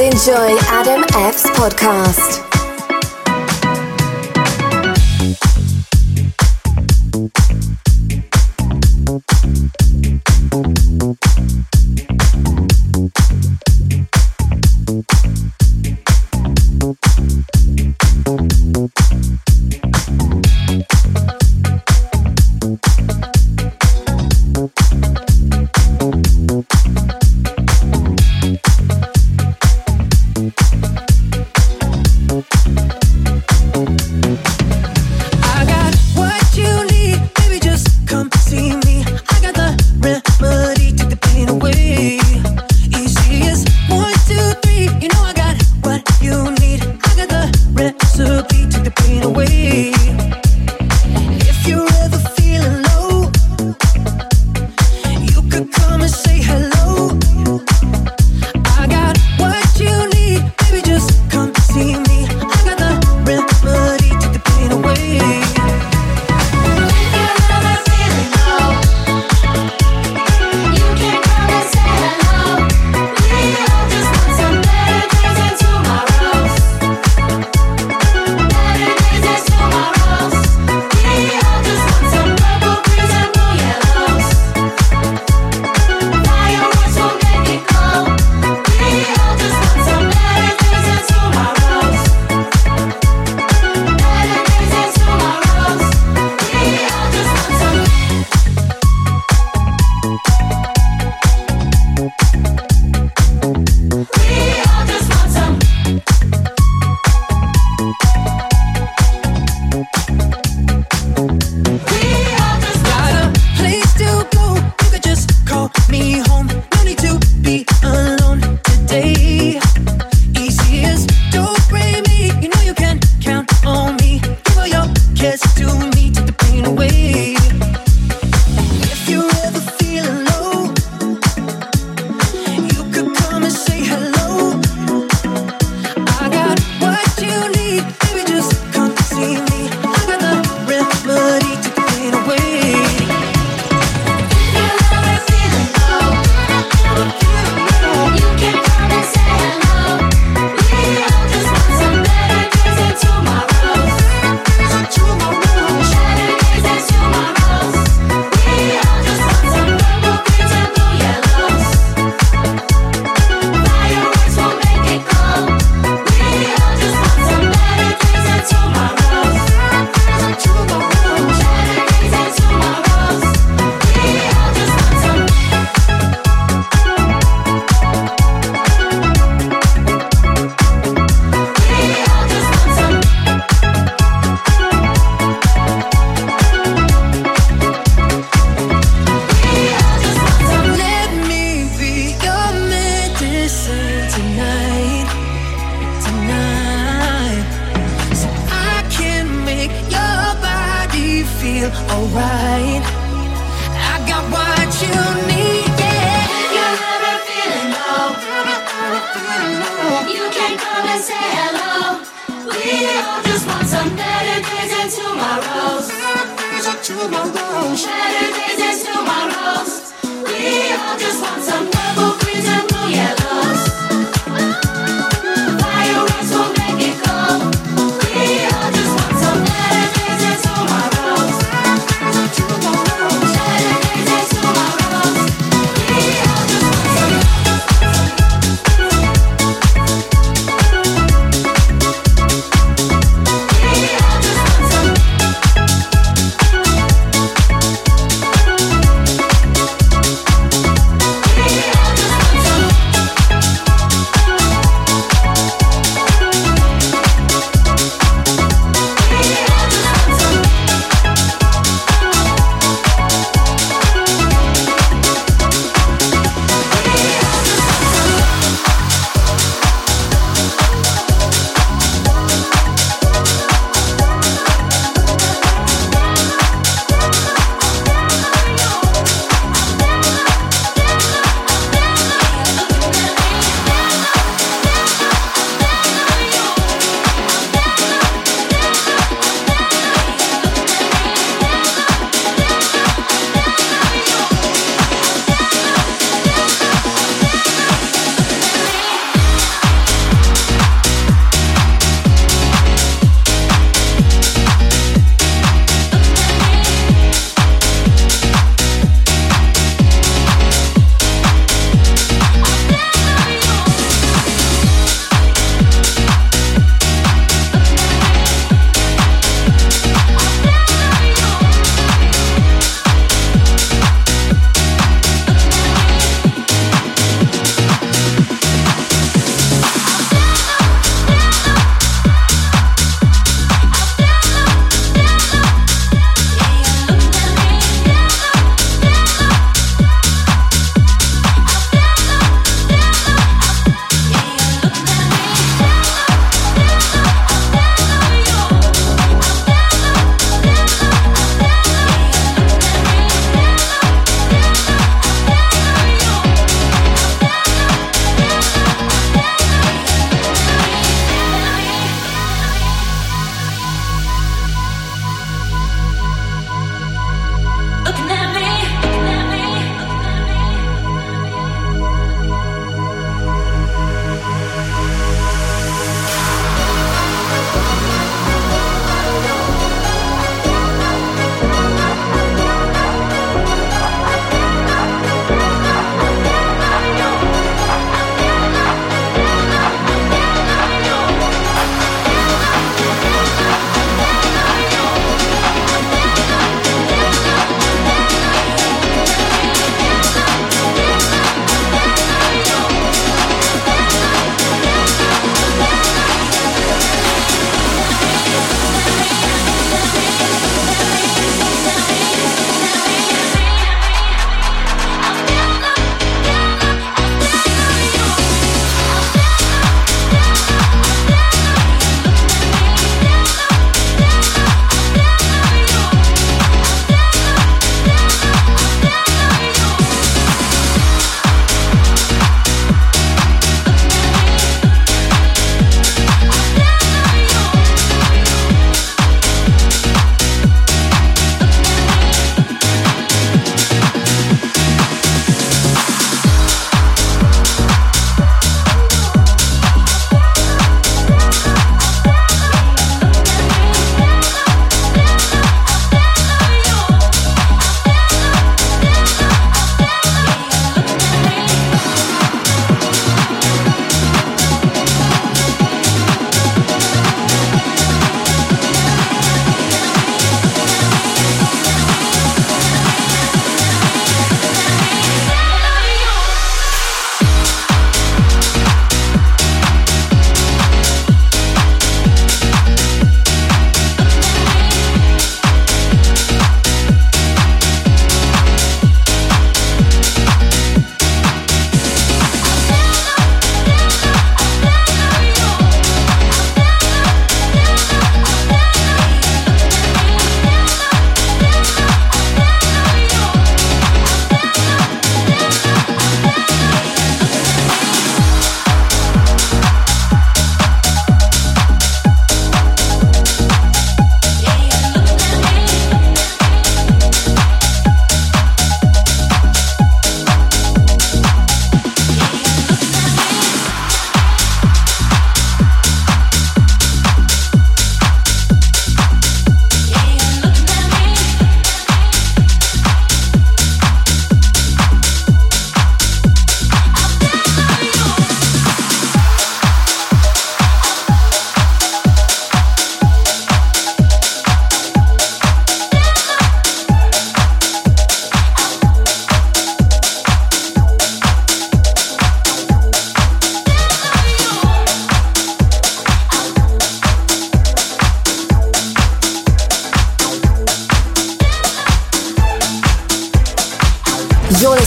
Enjoy Adam F's podcast. Shadow.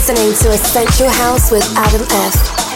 Listening to Essential House with Adam F.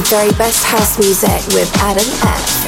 very best house music with Adam F.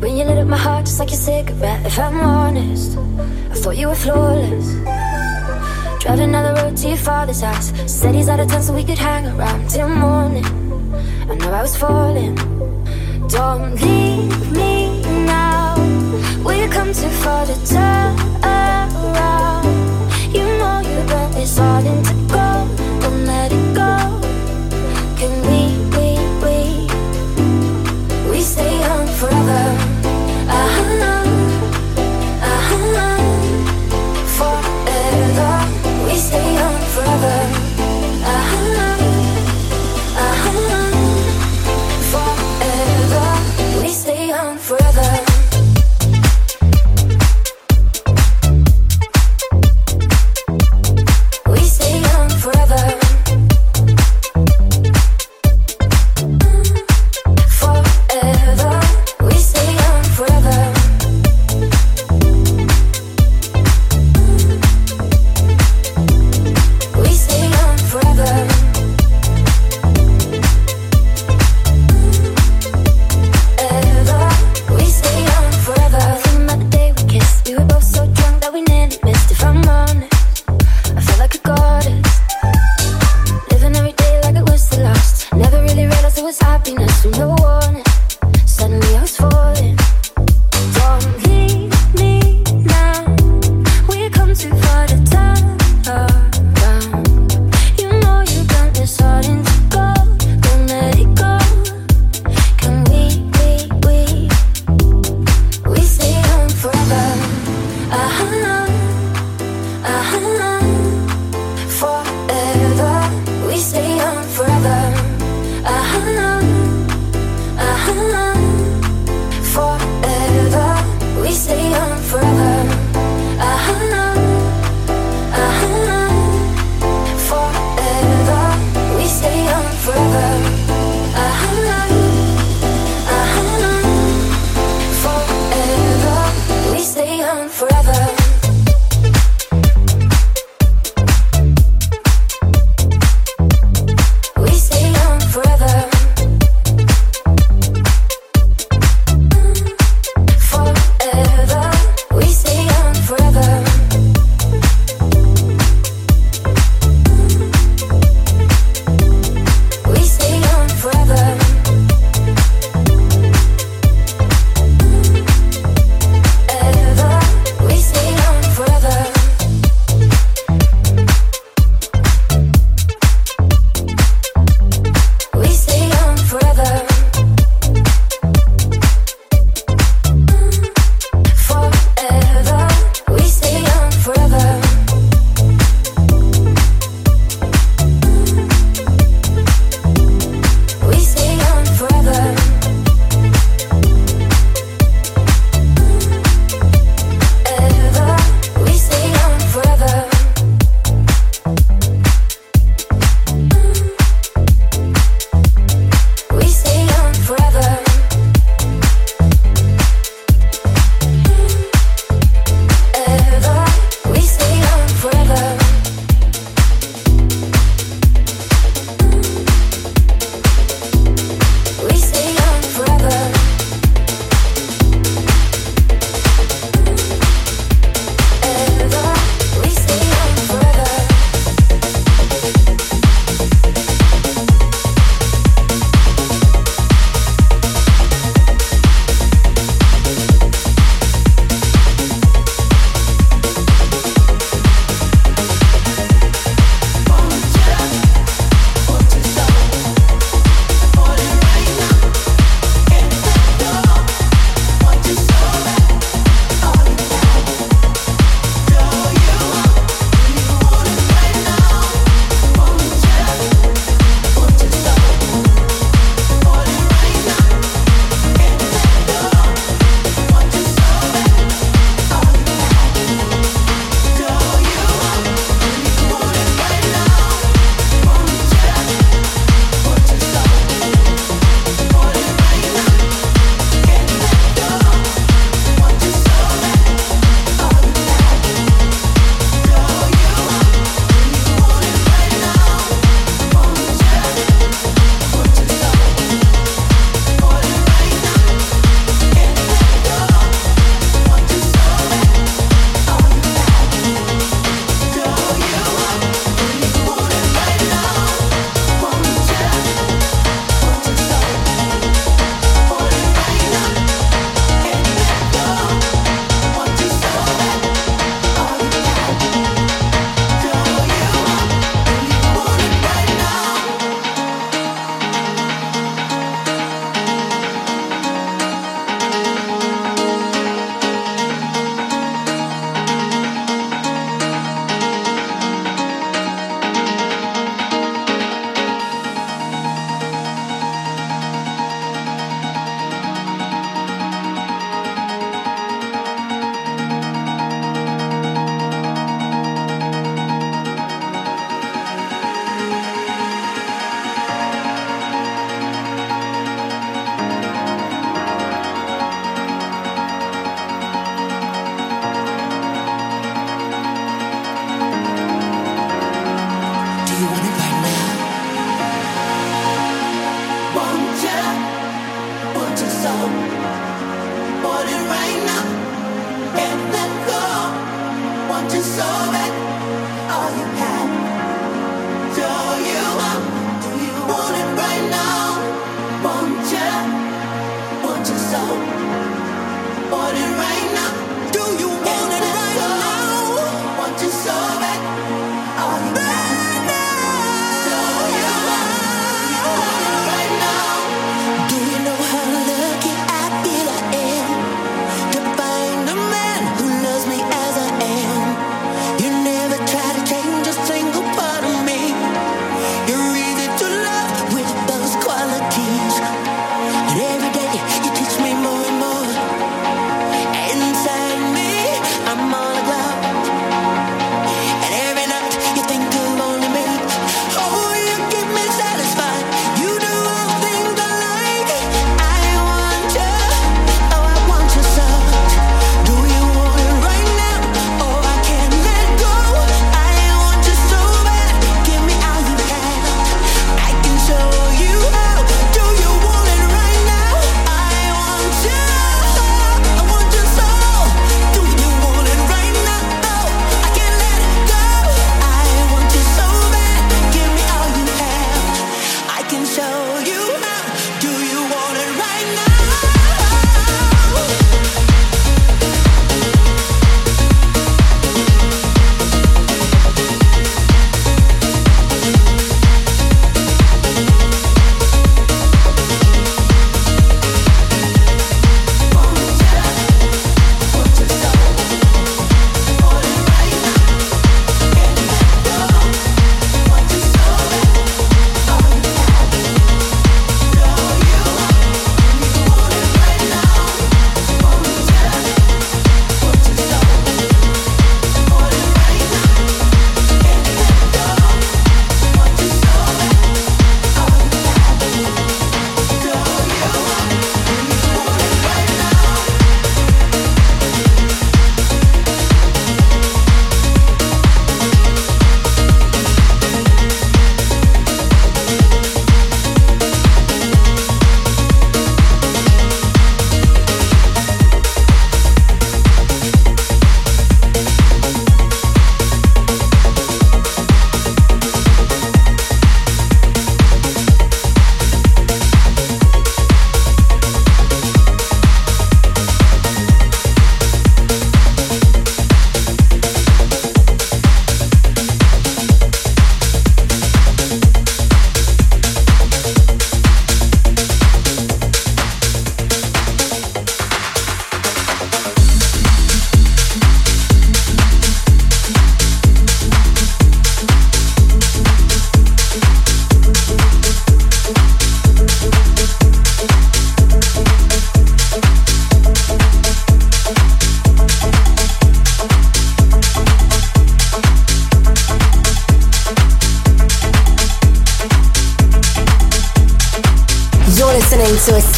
when you lit up my heart just like a cigarette. If I'm honest, I thought you were flawless. Driving down the road to your father's house. Said he's out of town so we could hang around till morning. I know I was falling. Don't leave me now. We've come too far to turn around. You know you burnt this all into gold. Don't let it forever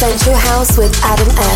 Essential House with Adam M.